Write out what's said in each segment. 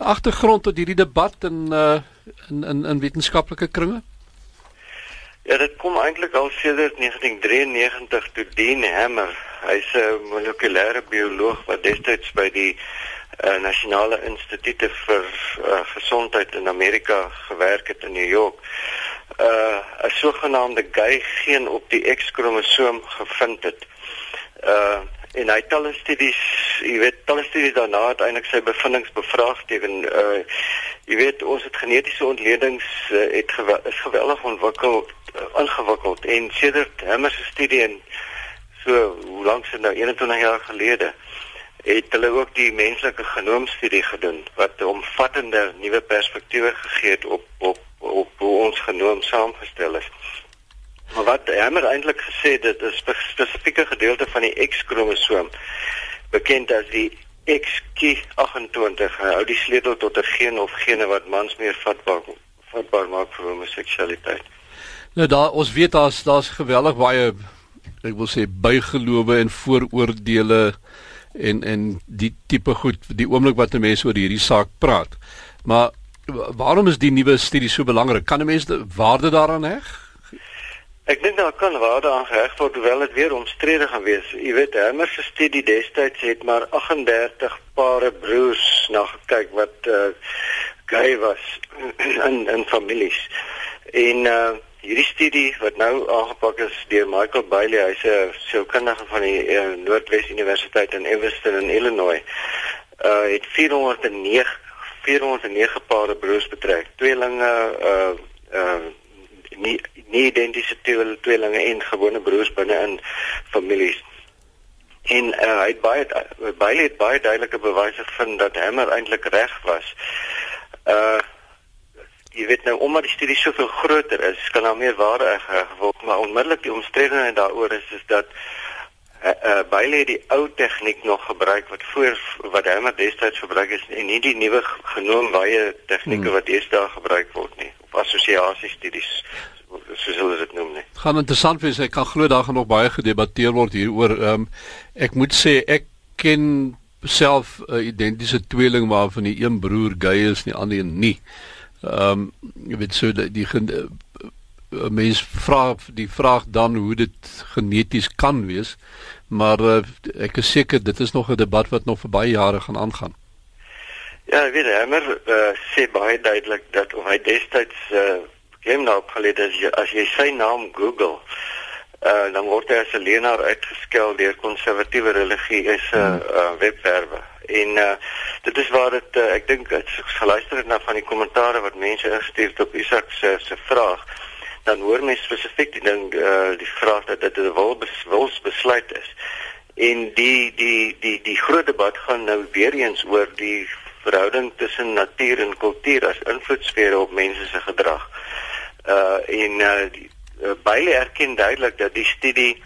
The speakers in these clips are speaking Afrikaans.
agtergrond tot hierdie debat in uh in in in wetenskaplike kringe? Ja, dit kom eintlik al sedert 1993 toe Dean Hammer, hy's 'n molekulêre bioloog wat destyds by die uh, Nasionale Instituut vir uh, Gesondheid in Amerika gewerk het in New York. Uh 'n sogenaamde gay geen op die X-kromosoom gevind het. Uh en hy het talle studies, jy weet, talle studies daarna uiteindelik sy bevindinge bevraagteken. Uh jy weet, ons het genetiese ontledings uh, het gewe is geweldig ontwikkel uh, ingewikkeld en sedert Hammer se studie en so hoe lank se nou 21 jaar gelede het hulle ook die menslike genoomstudie gedoen wat 'n omvattende nuwe perspektiewe gegee het op op op hoe ons genoom saamgestel is. Wat Hammer eintlik gesê dit is 'n spesifieke gedeelte van die X-kromosoom bekend as die XK28 hou die sleutel tot 'n geen of gene wat mans meer vatbaar vatbaar maak vir homoseksualiteit. Nou daar ons weet daar's daar's geweldig baie ek wil sê bygelowe en vooroordeele en en die tipe goed die oomblik wat mense oor hierdie saak praat. Maar waarom is die nuwe studie so belangrik? Kan 'n mens waarde daaraan heg? Ek dink daar kan waarde aan geheg word hoewel dit weer omstrede gaan wees. Jy weet, Hammer se studie destyds het maar 38 pare broers na gekyk wat uh gay was in in families. En uh hierdie studie wat nou aangepak is deur Michael Bailey, hy's 'n sielkundige van die uh, Noordwes Universiteit in Evanston in Illinois. Uh het 409 409 pare broers betrek. Tweelinge uh uh nie identiese tweelinge en gewone broers binne in families. En uh, hy het baie baie het baie duidelike bewyse gevind dat Hammer eintlik reg was. Uh jy weet nou omdat die studie soveel groter is, kan daar meer waarde geword, maar onmiddellik die omstredenheid daaroor is is dat uh, uh baie die ou tegniek nog gebruik wat voor wat Hammer destyds gebruik is en nie die nuwe genoem baie tegnieke hmm. wat deesdae gebruik word nie assosiasiestudies soos hulle dit noem nie. Gaan interessant wees. Ek kan glo daar gaan nog baie gedebatteer word hieroor. Ehm um, ek moet sê ek ken self 'n uh, identiese tweeling waarvan die een broer gay is en die ander nie. Ehm um, jy weet so die, die uh, mens vra die vraag dan hoe dit geneties kan wees. Maar uh, ek is seker dit is nog 'n debat wat nog vir baie jare gaan aangaan. Ja, weet jy, Hammer uh, sê baie duidelik dat of hy destyds uh, bekend nou opgeleid is as jy sy naam Google, uh, dan word hy as 'n leenaar uitgeskel deur konservatiewe religieuse uh, uh, webwerwe. En uh, dit is waar dit uh, ek dink ek geluister het na van die kommentare wat mense ingestuur het op Isak se se vraag dan hoor mense spesifiek die ding uh, die vraag dat dit 'n wil wilsbesluit is en die die die die groot debat gaan nou weer eens oor die verhouding tussen natuur en kultuur as invloedsfere op mense se gedrag. Uh en uh, die, uh baie erken duidelik dat die studie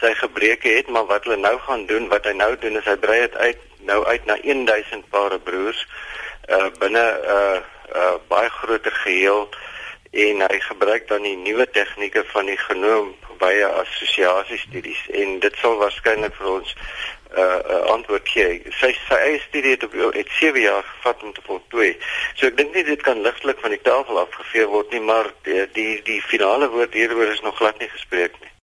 sy gebreke het, maar wat hulle nou gaan doen, wat hy nou doen is hy brei dit uit nou uit na 1000 pare broers uh binne 'n uh, uh baie groter geheel en hy gebruik dan die nuwe tegnieke van die genoom baie assosiasiestudies en dit sal waarskynlik vir ons 'n uh, uh, antwoord gee. Sy sy eie studie het op het 7 jaar gevat om te voltooi. So ek dink nie dit kan ligtelik van die tafel afgevee word nie, maar die die, die finale woord hieroor is nog glad nie gespreek nie.